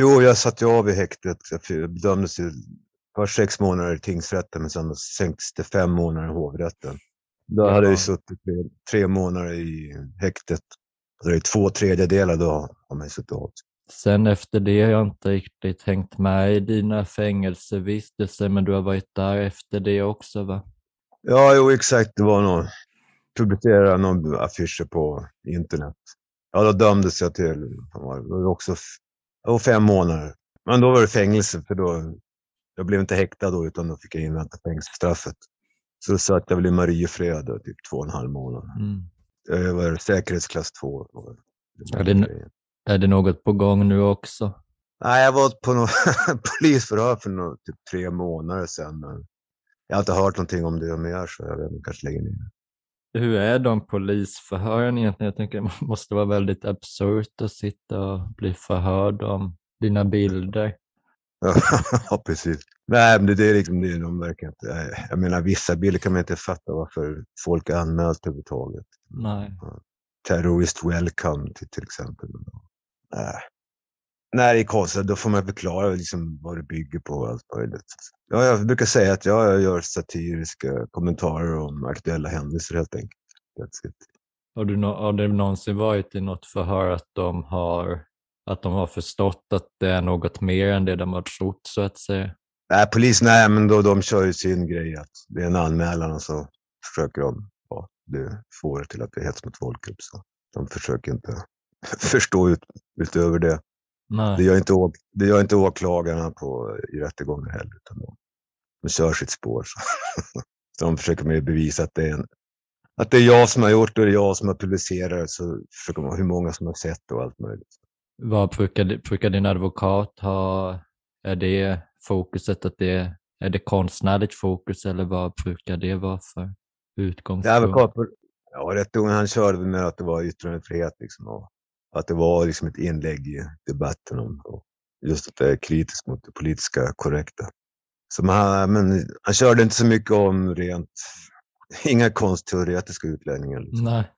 Jo, jag satt ju av i häktet. Jag bedömdes ju först sex månader i tingsrätten, men sen sänktes det fem månader i hovrätten. Då Ja. hade jag ju suttit tre, tre månader i häktet. Det är två tredjedelar då har man suttit av. Sen efter det har jag inte riktigt hängt med i dina fängelsevistelser, men du har varit där efter det också va? Ja, jo, exakt. Det var nog publicera någon affischer på internet. Ja, då dömdes jag till, Det var också ja, fem månader. Men då var det fängelse, för då, jag blev inte häktad då, utan då fick jag invänta fängelsestraffet. Så då satt jag väl i Mariefred då, typ två och en halv månad. Mm. Jag var säkerhetsklass två. var det. Är- Är det något på gång nu också? Nej, jag var på något polisförhör för några, typ tre månader sedan. Men jag har inte hört någonting om det mer, så jag vet inte, kanske lägger ner. Hur är de polisförhören egentligen? Jag tänker det måste vara väldigt absurt att sitta och bli förhörd om dina bilder. ja, precis. Nej, men det, är liksom det. De verkar inte... Jag menar, vissa bilder kan man inte fatta varför folk anmält överhuvudtaget. Nej. Terrorist welcome till, till exempel. Nej. När är konstigt, då får man förklara liksom vad det bygger på och allt möjligt. Ja, jag brukar säga att ja, jag gör satiriska kommentarer om aktuella händelser helt enkelt. That's it. Har, du har det någonsin varit i något förhör att de har att de har förstått att det är något mer än det de har trott så att säga? Nej, polisen, nej, men då, de kör ju sin grej att det är en anmälan och så försöker de ja, det får det till att det är hets mot folkgrupp. Så de försöker inte förstå ut, utöver det. Det Nej. gör, inte, å- det gör inte åklagarna på, i rättegången heller, utan de, de kör sitt spår. Så. de försöker mer bevisa att det, är en, att det är jag som har gjort det och det är jag som har publicerat så försöker man hur många som har sett det och allt möjligt. Vad brukar, brukar din advokat ha? Är det fokuset att det är det konstnärligt fokus eller vad brukar det vara för utgångspunkt? advokat på, ja, rättegången han körde med att det var yttrandefrihet liksom, och att det var liksom ett inlägg i debatten om just att det är kritiskt mot det politiska korrekta. Så man, men han körde inte så mycket om rent, inga konstteoretiska utläggningar. Liksom. Nej.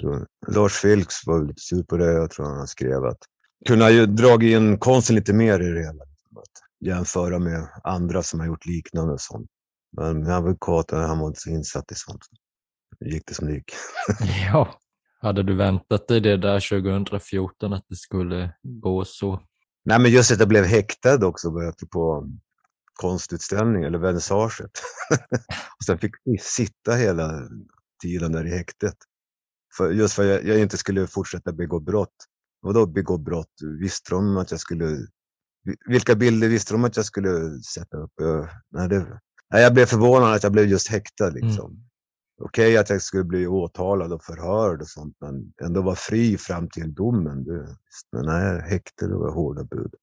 Tror, Lars Vilks var lite sur på det. Jag tror han skrev att kunna ju dragit in konsten lite mer i det hela. Liksom, att jämföra med andra som har gjort liknande och sånt. Men advokaten, han var inte så insatt i sånt. Det gick det som det gick. Ja. Hade du väntat dig det där 2014 att det skulle gå så? Nej, men just att jag blev häktad också på konstutställning eller vernissaget. och sen fick vi sitta hela tiden där i häktet. För, just för att jag, jag inte skulle fortsätta begå brott. Vadå begå brott? Visste de att jag skulle... vi- Vilka bilder visste de att jag skulle sätta upp? Nej, det, nej, jag blev förvånad att jag blev just häktad. Liksom. Okej att jag skulle bli åtalad och förhörd och sånt, men ändå vara fri fram till domen. Du, men nej, häkte, det var hårda bud.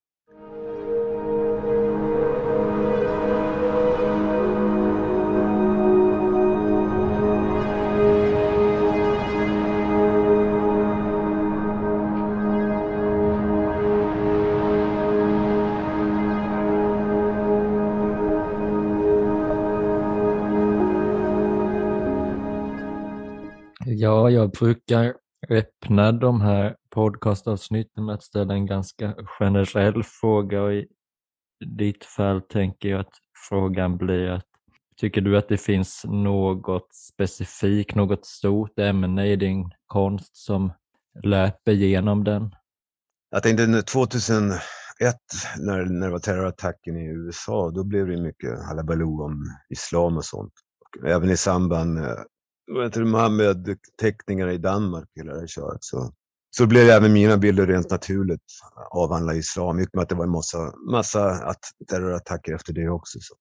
Ja, jag brukar öppna de här podcastavsnitten med att ställa en ganska generell fråga och i ditt fall tänker jag att frågan blir att tycker du att det finns något specifikt, något stort ämne i din konst som löper genom den? Jag tänkte 2001 när, när det var terrorattacken i USA, då blev det mycket halabaloo om islam och sånt. Och även i samband eh, heter det, Muhammed-teckningar i Danmark, hela det här köret. Så, så blev även mina bilder rent naturligt avhandla islam. Med att det var en massa, massa att, terrorattacker efter det också. Så.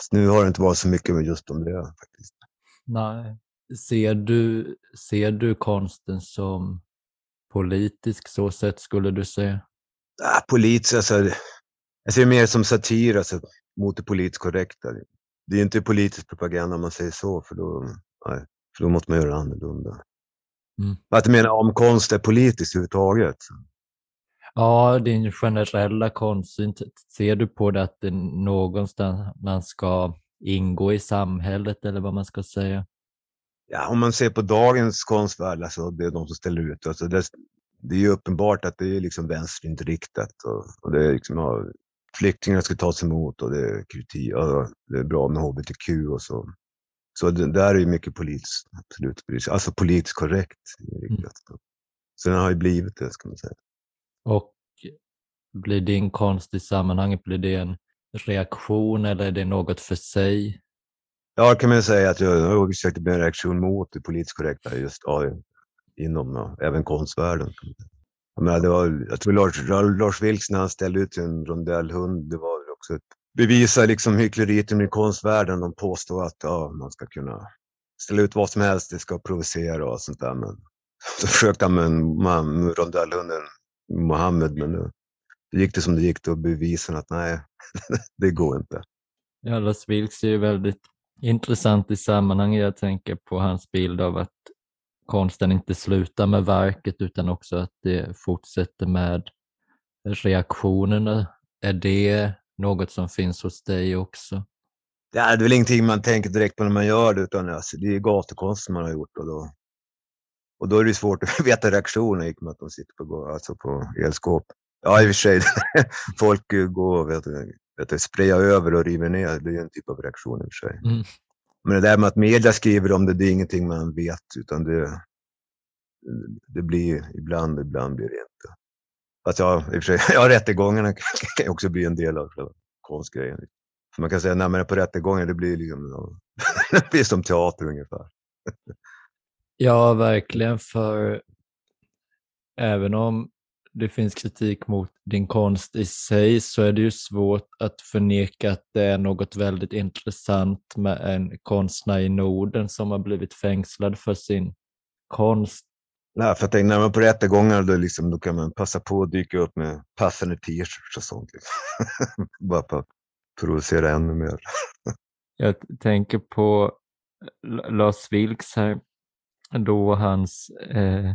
Fast nu har det inte varit så mycket med just om det faktiskt. Nej. Ser du, ser du konsten som politisk så sett skulle du säga? Ah, politiskt, alltså, jag ser det mer som satir alltså, mot det politiskt korrekta. Det är inte politisk propaganda om man säger så, för då, nej, för då måste man göra annorlunda. Mm. Att du menar om konst är politiskt överhuvudtaget? Ja, din generella konstsyn, ser du på det att det någonstans man ska ingå i samhället eller vad man ska säga? Ja, om man ser på dagens konstvärld, alltså det är de som ställer ut, alltså det, det är ju uppenbart att det är liksom vänsterinriktat och, och det är liksom, ja, flyktingar ska tas emot och det är kritik, ja, det är bra med hbtq och så. Så det där är ju mycket politiskt, absolut, alltså politiskt korrekt. Mm. Så den har ju blivit det, ska man säga. Och blir din konst i sammanhanget, blir det en reaktion eller är det något för sig? Ja, kan man säga att jag har försökt bli en reaktion mot det politiskt korrekta just ja, inom ja, även konstvärlden. Jag, det var, jag tror Lars, Lars Vilks när han ställde ut en rondellhund, det var också ett bevisa liksom hyckleriet i konstvärlden. De påstår att ja, man ska kunna ställa ut vad som helst, det ska provocera och sånt där. Men så försökte han med, med rondellhunden Mohammed, men nu gick det som det gick. Då bevisen att nej, det går inte. Ja, Lars Vilks är ju väldigt intressant i sammanhanget. Jag tänker på hans bild av att konsten inte slutar med verket utan också att det fortsätter med reaktionerna. Är det något som finns hos dig också? Ja, det är väl ingenting man tänker direkt på när man gör det, utan alltså, det är gatukonst man har gjort. Och då, och då är det svårt att veta reaktionen i och med att de sitter på, alltså på elskåp. Ja, i och för sig, folk går och vet, vet, sprayar över och river ner. Det är en typ av reaktion i och för sig. Mm. Men det där med att media skriver om det, det är ingenting man vet, utan det, det blir ibland, ibland blir det inte. Fast jag, i och för sig, ja, rättegångarna kan också bli en del av konstgrejen. Man kan säga, när man är på rättegångar, det blir, liksom, det blir som teater ungefär. Ja, verkligen, för även om det finns kritik mot din konst i sig så är det ju svårt att förneka att det är något väldigt intressant med en konstnär i Norden som har blivit fängslad för sin konst. Nej, för jag tänkte, när man är på rättegångar då, liksom, då kan man passa på att dyka upp med passande t-shirts och sånt. Liksom. Bara för att provocera ännu mer. jag tänker på Lars Vilks här, då hans eh,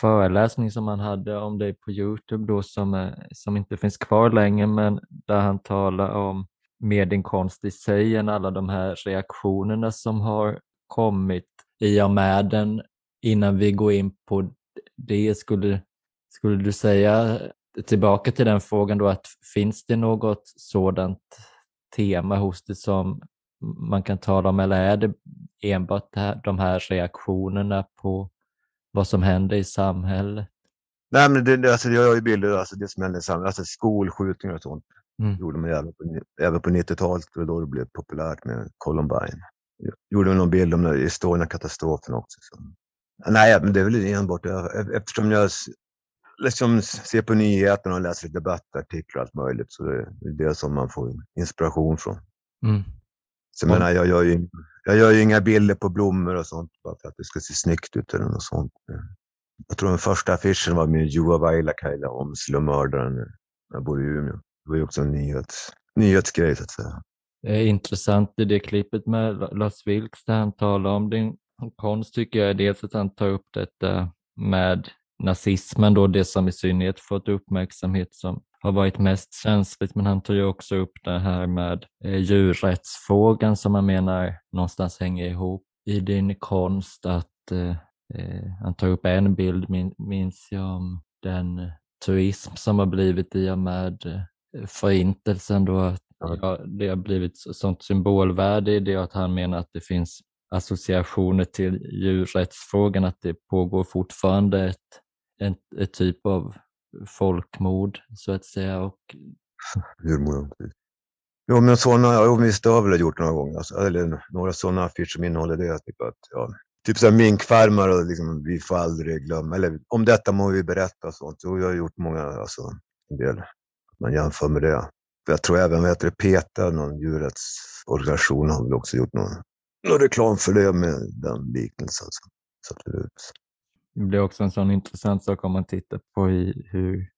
föreläsning som han hade om dig på Youtube då som, eh, som inte finns kvar längre men där han talar om mer din konst i sig än alla de här reaktionerna som har kommit i och med den. Innan vi går in på det, skulle, skulle du säga tillbaka till den frågan då att finns det något sådant tema hos dig som man kan tala om eller är det enbart det här, de här reaktionerna på vad som händer i samhället? Nej, men det, alltså, jag har ju bilder, alltså det som händer i samhället, alltså skolskjutningar och sånt. Mm. gjorde man även på, även på 90-talet, och då det blev populärt med Columbine. Gjorde någon bild om Estonia-katastrofen också. Så. Nej, men det är väl enbart eftersom jag liksom ser på nyheterna och läser debattartiklar och allt möjligt så det är det som man får inspiration från. Mm. Så jag menar, jag gör, ju, jag gör ju inga bilder på blommor och sånt bara för att det ska se snyggt ut eller något sånt. Jag tror den första affischen var med Juha Vailakaila om slummördaren när jag bodde i Umeå. Det var ju också en nyhets, nyhetsgrej så att säga. Det är intressant i det klippet med Lars Vilks där han talar om din konst tycker jag är dels att han tar upp detta med nazismen då, det som i synnerhet fått uppmärksamhet som har varit mest känsligt, men han tar ju också upp det här med eh, djurrättsfrågan som man menar någonstans hänger ihop i din konst. Att eh, eh Han tar upp en bild, min, minns jag, om den turism som har blivit i och med eh, förintelsen. Då, att ja, det har blivit sånt symbolvärde i det att han menar att det finns associationer till djurrättsfrågan, att det pågår fortfarande ett, en, ett typ av folkmord så att säga. Och... Djurmord, Jo, men sådana, jo, visst det har jag väl gjort några gånger. Alltså, eller några sådana affischer som innehåller det. Typ, att, ja, typ så minkfarmar och liksom, vi får aldrig glömma. Eller om detta må vi berätta och sånt. Jo, jag har gjort många, alltså en del. Man jämför med det. Jag tror även, vad heter det, PETA, någon djurrättsorganisation, har väl också gjort någon, någon reklam för det med den liknelsen. Så, så det det blir också en sån intressant sak om man tittar på i hur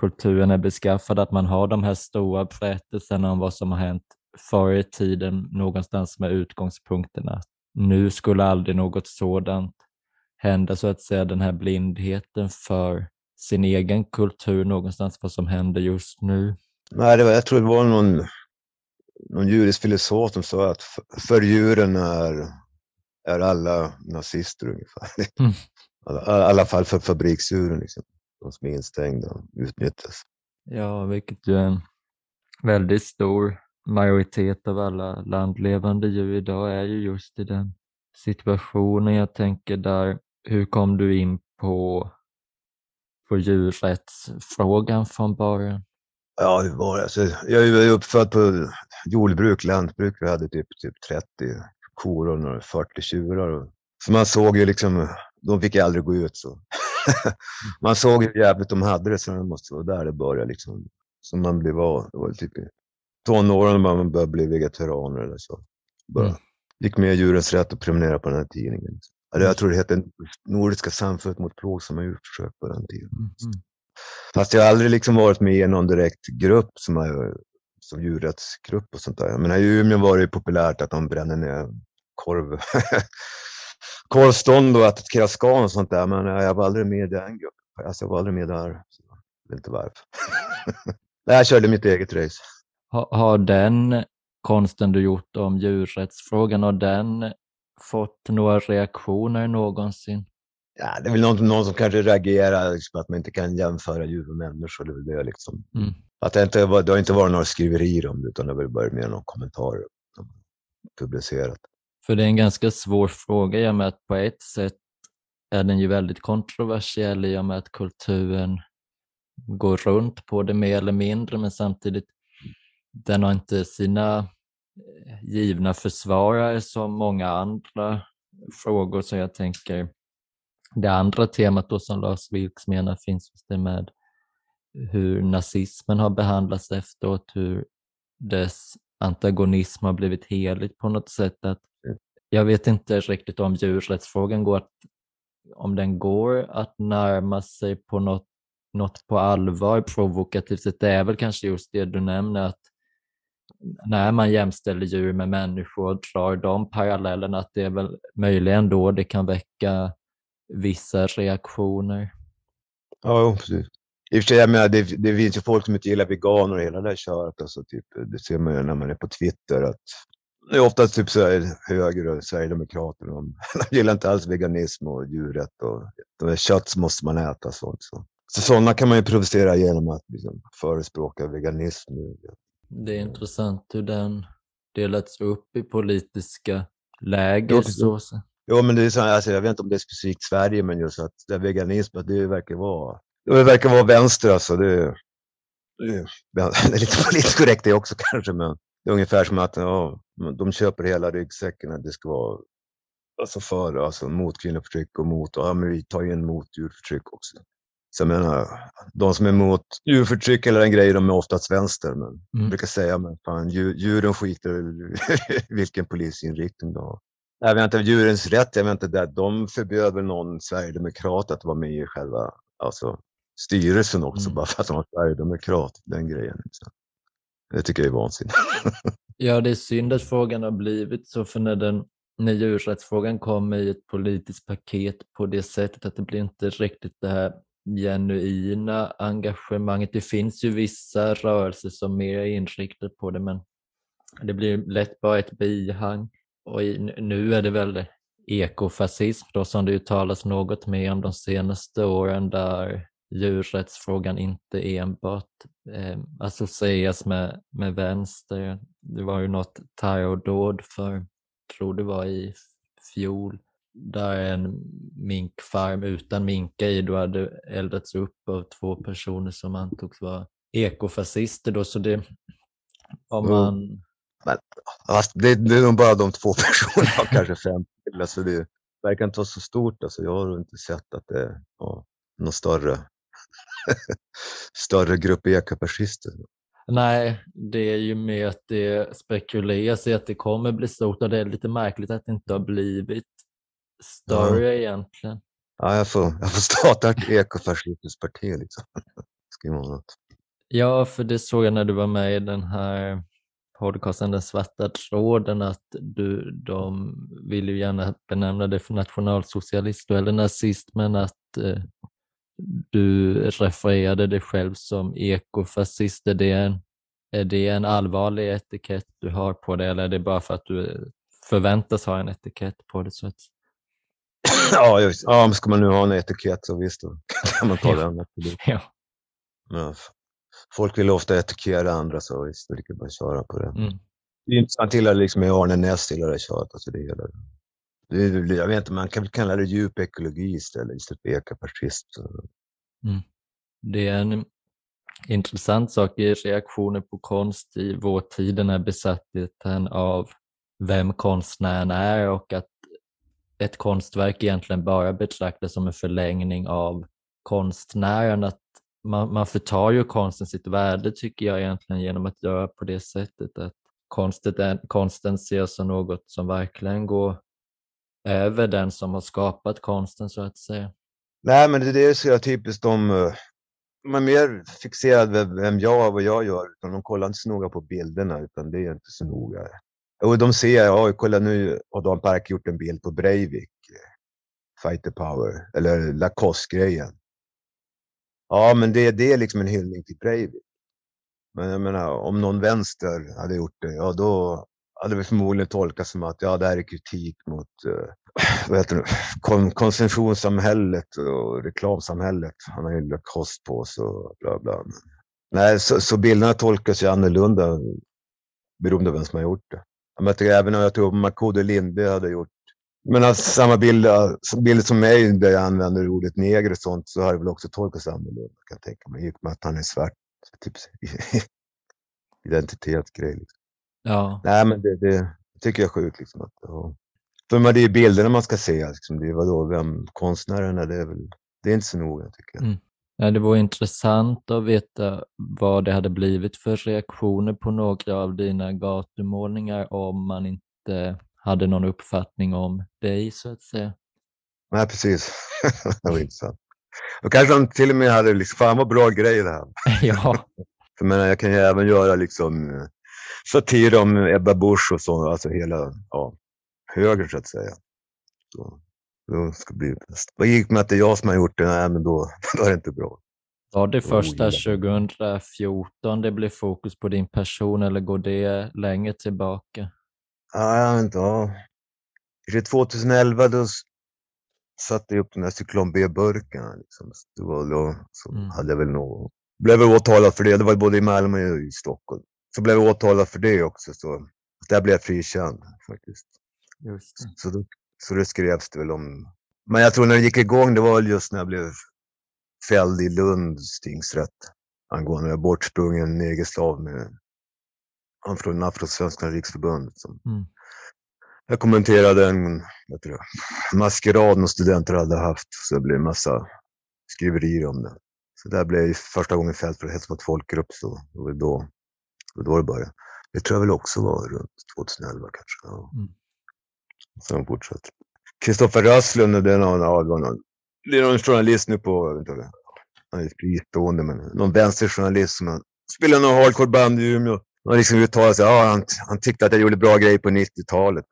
kulturen är beskaffad, att man har de här stora berättelserna om vad som har hänt förr i tiden någonstans med utgångspunkten att nu skulle aldrig något sådant hända, så att säga den här blindheten för sin egen kultur någonstans, vad som händer just nu. Nej, det var, jag tror det var någon, någon judisk filosof som sa att för, djuren är, är alla nazister ungefär. Mm. I alla fall för fabriksdjuren, liksom. de som är instängda och utnyttjas. Ja, vilket ju är en väldigt stor majoritet av alla landlevande djur idag är ju just i den situationen. Jag tänker där, hur kom du in på, på djurrättsfrågan från början? Ja, det var alltså, jag är uppfödd på jordbruk, lantbruk. Vi hade typ, typ 30 kor och 40 tjurar. Så man såg ju liksom, de fick aldrig gå ut så. man såg hur jävligt de hade det, så det måste vara där det började liksom. Så man blev av, det var typ i tonåren man började bli vegetarianer eller så. Bara mm. gick med Djurens Rätt och prenumererade på den här tidningen. Eller jag tror det hette Nordiska samfundet mot plågsamma djurförsök på den tiden. Mm. mm. Fast jag har aldrig liksom varit med i någon direkt grupp som, har, som djurrättsgrupp och sånt där. Men här i Umeå var det populärt att de bränner ner korv, korvstånd och attackerar skan och sånt där. Men eh, jag var aldrig med i den gruppen. Alltså, jag var aldrig med där. jag vet inte varför. jag körde mitt eget race. Har, har den konsten du gjort om djurrättsfrågan, har den fått några reaktioner någonsin? Ja, det är väl någon, någon som kanske reagerar liksom, att man inte kan jämföra djur och människor. Det, är det, liksom. Mm. att det, inte, det har inte varit några skriverier om det, utan det har varit mer några kommentarer publicerat. För det är en ganska svår fråga i och med att på ett sätt är den ju väldigt kontroversiell i och med att kulturen går runt på det mer eller mindre, men samtidigt den har inte sina eh, givna försvarare som många andra frågor. Så jag tänker det andra temat då som Lars Vilks menar finns det med hur nazismen har behandlats efteråt, hur dess antagonism har blivit heligt på något sätt. Att jag vet inte riktigt om djurrättsfrågan går att, om den går att närma sig på något, något på allvar provokativt sätt. Det är väl kanske just det du nämner att när man jämställer djur med människor och drar de parallellerna, att det är väl möjligen då det kan väcka vissa reaktioner. Ja, precis. I och för sig, jag menar, det, det finns ju folk som inte gillar veganer och hela det där köret. Alltså, typ, det ser man ju när man är på Twitter. Att det är ofta typ så här, höger och sverigedemokrater. De, de gillar inte alls veganism och djurrätt. Och, och kött måste man äta. Sånt, så. så sådana kan man ju provocera genom att liksom, förespråka veganism. Det är intressant hur den delats upp i politiska läger. Så. Jo, men det är så, alltså, jag vet inte om det är specifikt Sverige, men just att det veganism, det verkar vara, det verkar vara vänster alltså. Det, det, det är lite politiskt korrekt det också kanske, men det är ungefär som att ja, de köper hela ryggsäcken. Det ska vara alltså för, alltså mot kvinnoförtryck och mot, ja men vi tar in mot djurförtryck också. Så jag menar, de som är emot djurförtryck eller en grej, de är oftast vänster. Men mm. jag brukar säga, men fan, djuren skiter vilken polisinriktning de har. Jag vet inte, djurens rätt, jag vet inte, där, de förbjöd väl någon sverigedemokrat att vara med i själva alltså, styrelsen också, mm. bara för att de var sverigedemokrat. Den grejen. Liksom. Det tycker jag är vansinnigt. ja, det är synd att frågan har blivit så, för när, den, när djurrättsfrågan kommer i ett politiskt paket på det sättet att det blir inte riktigt det här genuina engagemanget. Det finns ju vissa rörelser som mer är inriktade på det, men det blir lätt bara ett bihang. Och nu är det väl ekofascism då som det uttalas något mer om de senaste åren där djurrättsfrågan inte enbart eh, associeras med, med vänster. Det var ju något terrordåd för, tror det var i fjol, där en minkfarm utan minkar i då hade eldats upp av två personer som antogs vara ekofascister. Då, så det, om man men alltså, det, det, är nog bara de två personerna, kanske fem till. Alltså, det verkar inte vara så stort. Alltså, jag har inte sett att det är ja, någon större, större grupp ekofascister. Nej, det är ju mer att det spekuleras i att det kommer bli stort och det är lite märkligt att det inte har blivit större ja. egentligen. Ja, jag får, jag får starta ett ekofascistiskt parti liksom. Skriva något. Ja, för det såg jag när du var med i den här podcasten Den svarta tråden att du, de vill ju gärna benämna dig för nationalsocialist eller nazist men att eh, du refererade dig själv som ekofascist. Är det, en, är det en allvarlig etikett du har på det eller är det bara för att du förväntas ha en etikett på det? Så att... ja, just, ja, ska man nu ha en etikett så visst, då kan man ta Ja. den. absolut. Ja. Folk vill ofta etikera andra så visst, det kan bara köra på det. Mm. Det är intressant till att liksom Arne Näss till det tjatet. Alltså det är, jag vet inte, man kan väl kalla det djup ekologi istället, istället för ekapartist. Det är en intressant sak i reaktioner på konst i vår tid, den här besattheten av vem konstnären är och att ett konstverk egentligen bara betraktas som en förlängning av konstnären. Att man, man förtar ju konsten sitt värde tycker jag egentligen genom att göra på det sättet att konstet är, konsten ses som något som verkligen går över den som har skapat konsten så att säga. Nej, men det, det är så typiskt om eh, man De är mer fixerade vid vem jag är och vad jag gör. Utan de kollar inte så noga på bilderna, utan det är inte så noga. Och de ser, ja, kolla nu har Dan Park gjort en bild på Breivik. Eh, Fighter Power, eller Lacoste-grejen. Ja, men det, det är liksom en hyllning till Breivik. Men jag menar, om någon vänster hade gjort det, ja då hade vi förmodligen tolkat som att ja, det här är kritik mot eh, vad heter det, kon konsumtionssamhället och reklamsamhället. Han har ju kost på sig och bla bla. Men, nej, så, så bilderna tolkas ju annorlunda beroende på vem som har gjort det. Men Jag tycker även om jag tror Markoolio Lindberg hade gjort men alltså, samma bild, bild som mig där jag använder ordet neger och sånt så har det väl också tolkats annorlunda kan jag tänka mig. I och med att han är svart. Typ identitetsgrej. Liksom. Ja, Nej men det, det tycker jag är sjukt liksom. Att. För det är bilderna man ska se. Liksom. Det är vadå, vem konstnären är, det är väl, det är inte så noga tycker jag. Mm. Ja, det vore intressant att veta vad det hade blivit för reaktioner på några av dina gatumålningar om man inte hade någon uppfattning om dig så att säga. Nej precis. det var intressant. Och kanske han till och med hade liksom, fan vad bra grej det här. ja, För jag, menar, jag kan ju även göra liksom eh, satir om Ebba Busch och så, alltså hela ja, höger så att säga. Så, då ska bli bäst. Vad gick med att det är jag som har gjort det? Nej, men då, då är det inte bra. var det första jävlar. 2014 det blev fokus på din person eller går det längre tillbaka? Ja, jag vet inte. Ja. Kanske 2011 då satte jag upp den här cyklon B-burken. Liksom. Det var då, så Mm. hade jag väl nog, blev jag åtalad för det. Det var både i Malmö och i Stockholm. Så blev jag åtalad för det också. Så där blev jag frikänd faktiskt. Just det. Så, då, så det skrevs det väl om. Men jag tror när det gick igång, det var väl just när jag blev fälld i Lunds tingsrätt angående bortsprungen negerslav med han från Afrosvenskarnas riksförbund. Som Mm. jag kommenterade en maskerad några studenter hade haft, så det blev en massa skriverier om det. Så där blev jag första gången fälld för hets mot folkgrupp, så det var då, då det började. Det tror jag väl också var runt 2011 kanske. Ja. Mm. Sen fortsatte. Kristoffer Rösslund, det är någon, ja, det var någon, det är någon journalist nu på, inte, han är fristående, men någon vänsterjournalist som spelar någon hardcore band i Umeå. Han liksom uttalar sig, ja, han, han tyckte att jag gjorde bra grejer på 90-talet.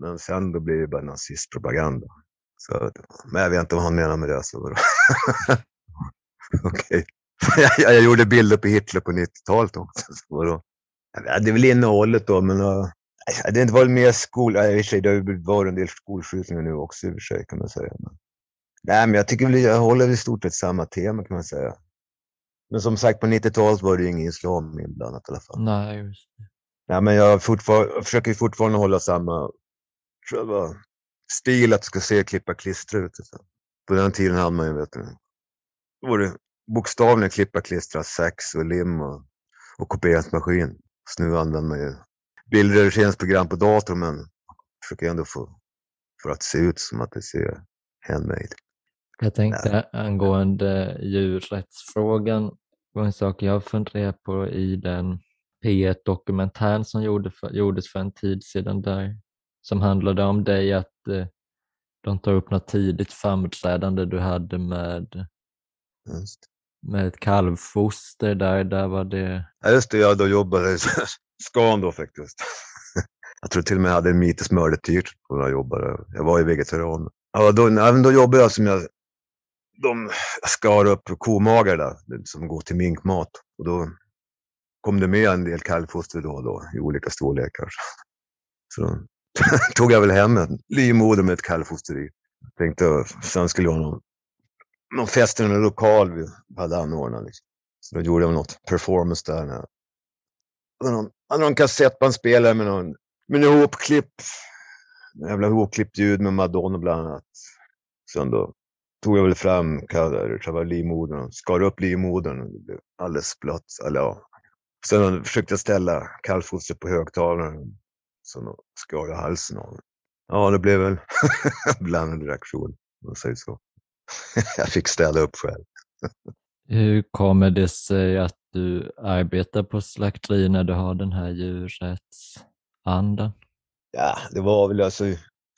Men sen då blir det bara nazistpropaganda. Så, men jag vet inte vad han menar med det. Så? Okej. jag, jag gjorde bilder på Hitler på 90-talet också. Så? Ja, det är väl innehållet då, men uh, det har inte varit mer skol... Ja, i och för sig, det har ju varit en del skolskjutningar nu också i och för sig kan man säga. Men, nej, men jag tycker jag håller i stort sett samma tema kan man säga. Men som sagt, på 90-talet var det ju ingen islam inblandat i alla fall. Nej, just det. Nej, men jag, jag försöker fortfarande hålla samma själva stil, att det ska se klippa klistra ut. Så. På den tiden hade man ju, vet du, då var det bokstavligen klippa klistra, sax och lim och, och kopieringsmaskin. Så nu använder man ju bildredigeringsprogram på datorn, men försöker ändå få för att se ut som att det ser handmade. Jag tänkte angående djurrättsfrågan, var en sak jag funderar på i den P1-dokumentären som gjorde för, gjordes för en tid sedan där, som handlade om dig, att eh, de tar upp något tidigt framträdande du hade med, Just. med ett kalvfoster där, där var det, Ja, just det, jag då jobbade i Scan då faktiskt. Jag tror till och med jag hade en mites mördetyrt när jag jobbade. Jag var ju vegetarian. Ja, då, då jobbade jag som jag... De skar upp komagar där, som går till minkmat. Och då kom det med en del kalvfoster då och då, i olika storlekar. Så då tog jag väl hem en livmoder med ett kalvfoster i. Tänkte, sen skulle jag ha någon, någon fest i någon lokal vi hade anordnat. Liksom. Så då gjorde jag något performance där. När, hade någon, hade någon kassettbandspelare med någon med någon hopklipp, jävla hopklippt ljud med Madonna bland annat. Sen då tog jag väl fram själva livmodern och skar upp livmodern. Och det blev alldeles blött. Eller, ja. Sen försökte jag ställa kallfostret på högtalaren. Sen skar jag halsen av Ja, det blev väl blandad reaktion, om man säger så. jag fick städa upp själv. Hur kommer det sig att du arbetar på slakteri när du har den här djurrättsandan? Ja, det var väl alltså,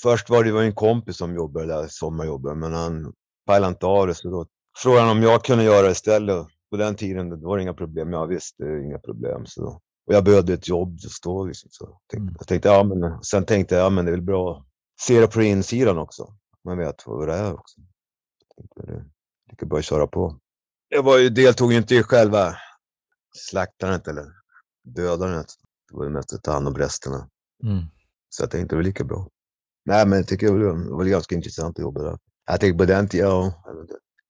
först var det en kompis som jobbade där, sommarjobbade, men han pallade inte av det, så då frågade han om jag kunde göra det istället. På den tiden det var det inga problem. Ja visst, det är inga problem. Så då. Och jag behövde ett jobb just då. Liksom, så tänkte, mm. jag tänkte, ja, men, sen tänkte jag, ja men det är väl bra att se det på insidan också. Man vet vad det är också. Tänkte, det, det kan bara köra på. Jag var ju, deltog inte i själva slaktandet eller dödandet. Det var ju mest att ta hand om resterna. Mm. Så jag tänkte det var lika bra. Nej, men jag tycker det var, det var ganska intressant att jobba där. Jag tänkte på den tiden, ja.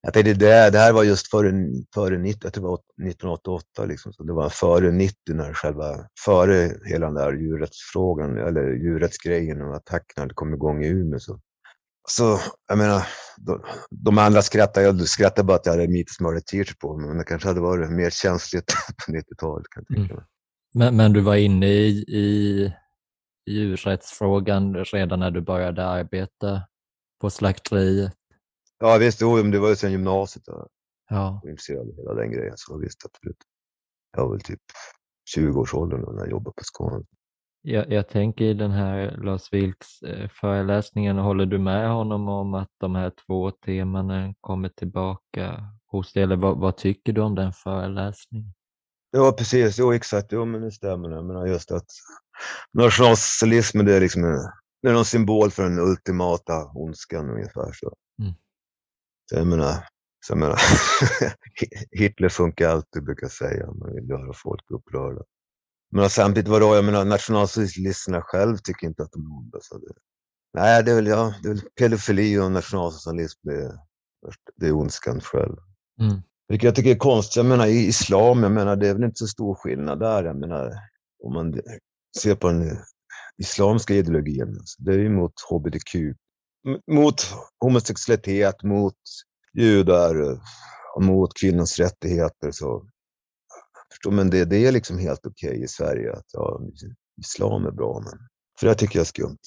Jag tänkte det, det här var just före, före 90, jag tror det var 1988 liksom. Så det var före 90 när själva, före hela den där djurrättsfrågan, eller djurrättsgrejen och attackerna kom igång i Umeå. Så, så jag menar, de, de andra skrattade, jag skrattade bara att jag hade mitesmör t-shirt på mig, men det kanske hade varit mer känsligt på 90-talet. Kan jag tänka mm. Men, men du var inne i, i djurrättsfrågan redan när du började arbeta på slakteriet? Ja visst, jo, det var ju sen gymnasiet. Jag ja. var intresserad av hela den grejen. Så visst, absolut. Jag var väl typ 20-årsåldern när jag jobbade på Skåne. Jag, jag tänker i den här Lars Vilks eh, föreläsningen, håller du med honom om att de här två temana kommer tillbaka hos dig? Eller vad, vad tycker du om den föreläsningen? Ja, precis. Jo, exakt. Jo, men det stämmer. Jag menar just att nationalsocialismen, det är liksom en, det är någon symbol för den ultimata ondskan ungefär. Så. Mm. så jag menar, så jag menar Hitler funkar alltid, brukar jag säga. Man vill göra folk upprörda. Men samtidigt, vadå, jag menar nationalsocialisterna själv tycker inte att de är onda. Så det, nej, det är väl, ja, det är väl pedofili och nationalsocialism, det är, det är ondskan själv. Mm. Vilket jag tycker är konstigt. Jag menar i islam, jag menar det är väl inte så stor skillnad där. Jag menar om man ser på den islamska ideologin. Alltså, det är ju mot hbtq, mot homosexualitet, mot judar och mot kvinnors rättigheter. Så, förstår, men det, det är liksom helt okej okay i Sverige att ja, islam är bra. Men, för det tycker jag är skumt.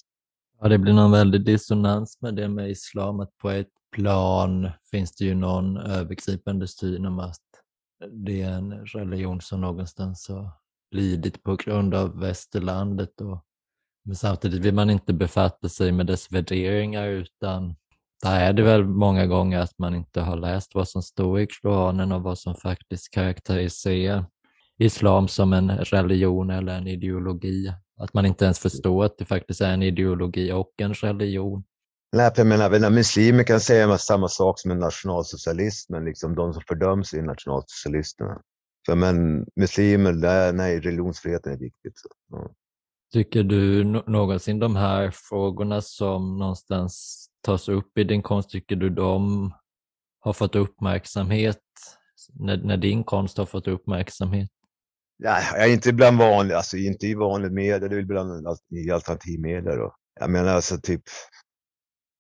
Ja, det blir någon väldig dissonans med det med islam, att på ett plan finns det ju någon övergripande syn om att det är en religion som någonstans har lidit på grund av västerlandet. Och, men samtidigt vill man inte befatta sig med dess värderingar utan där är det väl många gånger att man inte har läst vad som står i Koranen och vad som faktiskt karaktäriserar islam som en religion eller en ideologi. Att man inte ens förstår att det faktiskt är en ideologi och en religion. Nej, jag menar, muslimer kan säga samma sak som en nationalsocialist, men liksom de som fördöms är nationalsocialisterna. För men muslimer, där, nej, religionsfriheten är viktigt. Så. Tycker du någonsin de här frågorna som någonstans tas upp i din konst, tycker du de har fått uppmärksamhet när, när din konst har fått uppmärksamhet? Ja, jag är inte bland vanliga, alltså inte i vanlig media, det är bland i alternativmedia då. Jag menar alltså typ,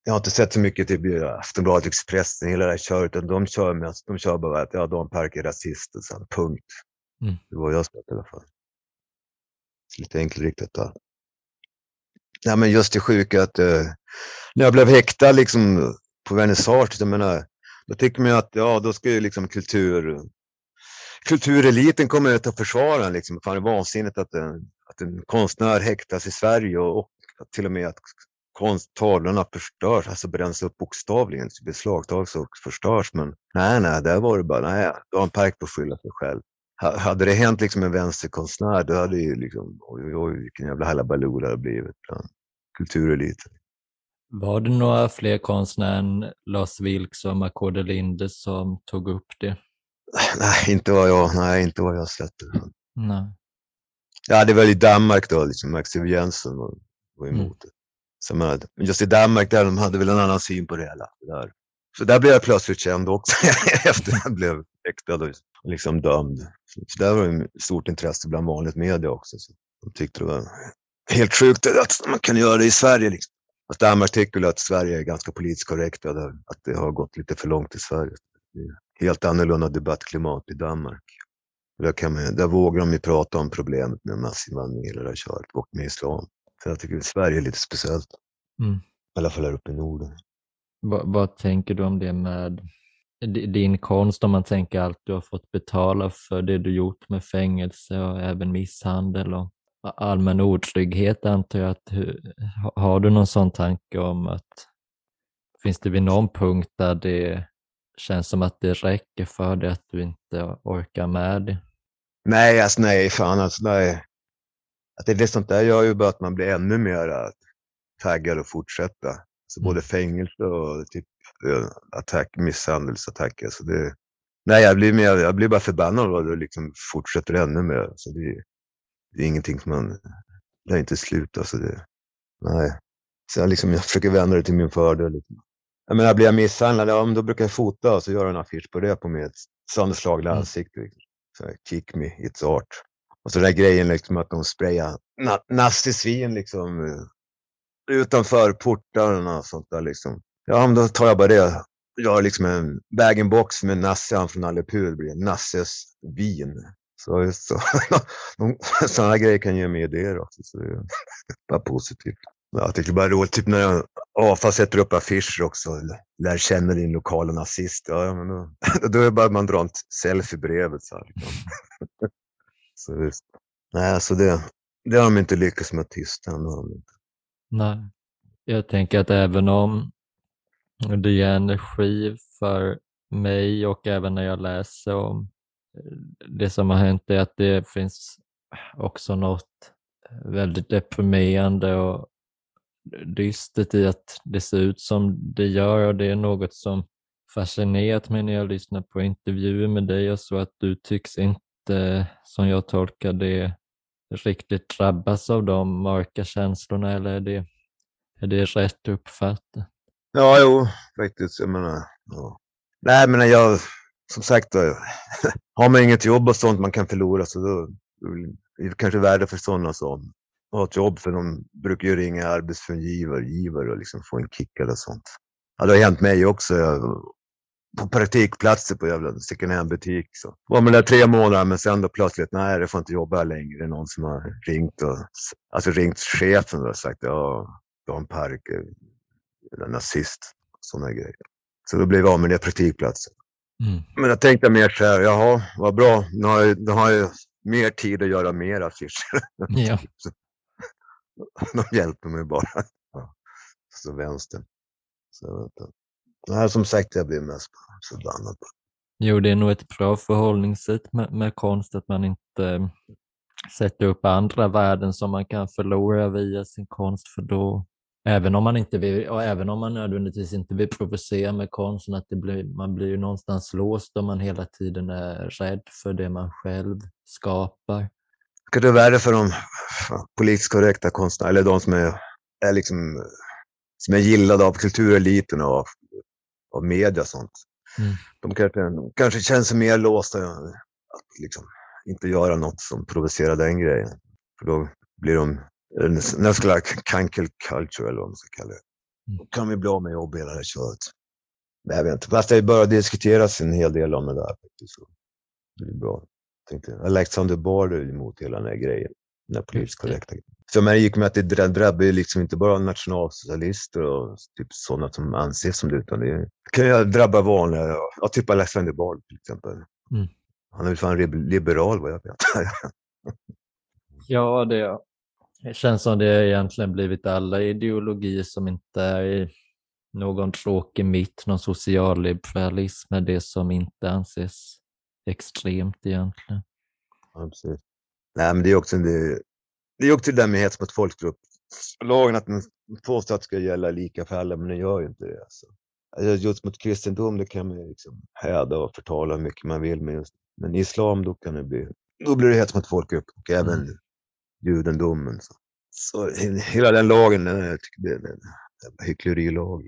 jag har inte sett så mycket typ Aftonbladet, Expressen, hela det här köret, utan de kör med, de kör bara att ja, Dan Park är rasist och sen punkt. Mm. Det var jag sett i alla fall. Lite enkelriktat där. Ja, men just det sjuka att eh, när jag blev häktad liksom på vernissage, jag menar, då tycker man ju att ja, då ska ju liksom kultur, kultureliten komma ut och försvara liksom. Fan, det är vansinnigt att en, att en konstnär häktas i Sverige och, och till och med att konsttavlorna förstörs, alltså bränns upp bokstavligen, beslagtas och förstörs. Men nej, nej, där var det bara, nej, då har en Park på att skylla sig själv. Hade det hänt liksom en vänsterkonstnär, då hade ju liksom, oj, oj, vilken jävla halabaloo det hade blivit bland kultureliten. Var det några fler konstnärer än Lars Vilks och Marco Linde som tog upp det? Nej, inte vad jag, nej, inte vad jag sett. Nej. Ja, det var i Danmark då, liksom Max Jensen var, var emot mm. det. Som hade, just i Danmark, där de hade väl en annan syn på det hela. Där. Så där blev jag plötsligt känd också efter att jag blev häktad och liksom dömd. Så där var det stort intresse bland vanligt media också. Så de tyckte det var helt sjukt att man kan göra det i Sverige. Liksom. Fast Danmark tycker att Sverige är ganska politiskt korrekt och att det har gått lite för långt i Sverige. Det är helt annorlunda debattklimat i Danmark. Där, kan man, där vågar de ju prata om problemet med massinvandring hela det köret och med islam. Så jag tycker att Sverige är lite speciellt. Mm. I alla fall här uppe i Norden. Vad, vad tänker du om det med din konst om man tänker allt du har fått betala för det du gjort med fängelse och även misshandel och allmän otrygghet antar jag. Att, har du någon sån tanke om att finns det vid någon punkt där det känns som att det räcker för dig att du inte orkar med det? Nej, alltså nej, fan alltså nej. Att det är sånt där gör ju bara att man blir ännu mer taggad och fortsätta. Så både fängelse och typ attack, misshandelsattacker. Så det, nej, jag blir, mer, jag blir bara förbannad och det liksom fortsätter ännu mer. Så det, det är ingenting som man, det har inte slut. Alltså det, nej. Så jag, liksom, jag försöker vända det till min fördel. Liksom. Jag menar, blir jag misshandlad, ja, men då brukar jag fota och så göra en affisch på det på mitt sönderslagna mm. ansikte. Liksom. Så kick me, it's art. Och så den där grejen liksom att de sprayar na nazisvin liksom utanför portarna och sånt där liksom. Ja, men då tar jag bara det. Jag har liksom en bag-in-box med Nasse han från Alepur. Det blir Nasses vin. Så, så, sådana grejer kan ge mig idéer också. Så det är bara positivt. Jag tycker bara det är roligt, typ när jag AFA sätter upp affischer också, lär känna din lokala nazist. Ja, men då, då är det bara att man drar ett selfie-brevet. Så, liksom. så visst. Nej, alltså det, det har de inte lyckats med att tysta. Nej, jag tänker att även om det ger energi för mig och även när jag läser om eh, det som har hänt är att det finns också något eh, väldigt deprimerande och dystert i att det ser ut som det gör och det är något som fascinerat mig när jag lyssnar på intervjuer med dig och så att du tycks inte, som jag tolkar det, riktigt drabbas av de mörka känslorna eller är det, är det rätt uppfattat? Ja, jo, faktiskt. Jag menar, ja. Nej, men jag, som sagt, då, har man inget jobb och sånt man kan förlora så då, är det kanske värde för sådana som har ett jobb för de brukar ju ringa arbetsgivare och liksom få en kick eller sånt. Ja, det har hänt mig också. Jag, på praktikplatser på jävla second hand-butik. Så. Var man där tre månader men sen då plötsligt, nej jag får inte jobba här längre. Det är någon som har ringt och alltså ringt chefen och sagt ja, Dan Park är nazist. Sådana grejer. Så då blev jag av med det praktikplatsen. Mm. Men jag tänkte mer så här, jaha, vad bra. Nu har jag, nu har jag mer tid att göra mer affischer. Ja. De hjälper mig bara. Ja. Så vänster. Så, Nej, som sagt, jag blir mest förbannad. Jo, det är nog ett bra förhållningssätt med, med konst, att man inte sätter upp andra värden som man kan förlora via sin konst, för då, även om man inte vill, och även om man nödvändigtvis inte vill provocera med konsten, att det blir, man blir ju någonstans låst om man hela tiden är rädd för det man själv skapar. Det är värre för de politiskt korrekta konstnärerna, eller de som är, är liksom, som är gillade av kultureliten och av media och sånt. Mm. De kanske, kanske känner sig mer låsta att liksom inte göra något som provocerar den grejen. För då blir de nästan cancel culture eller vad man ska kalla det. Mm. Då kan vi bli av med jobb hela det köret. Men jag vet inte. Fast det börjar diskuteras en hel del om det där. Så det är bra. Tänkte, Alexander Bard är emot hela den här grejen. Den här politiskt korrekta grejen. Så man gick med att det drabbar ju liksom inte bara nationalsocialister och typ sådana som anses som det, utan det kan ju drabba vanliga, ja, typ Alexander Bard till exempel. Mm. Han är väl fan liberal vad jag vet. ja, det, det känns som det egentligen blivit alla ideologier som inte är någon tråkig mitt, någon socialliberalism är det som inte anses extremt egentligen. Ja, precis. Nej, men det är också det, det är också det där med hets mot folkgrupp. Lagen att den påstår att det ska gälla lika för alla, men den gör ju inte det. Alltså. alltså just mot kristendom, det kan man liksom häda och förtala hur mycket man vill. Men, just, men islam, då kan det bli, då blir det hets mot folkgrupp och även mm judendomen. Så. Så hela den lagen, jag tycker det är en hycklerilag.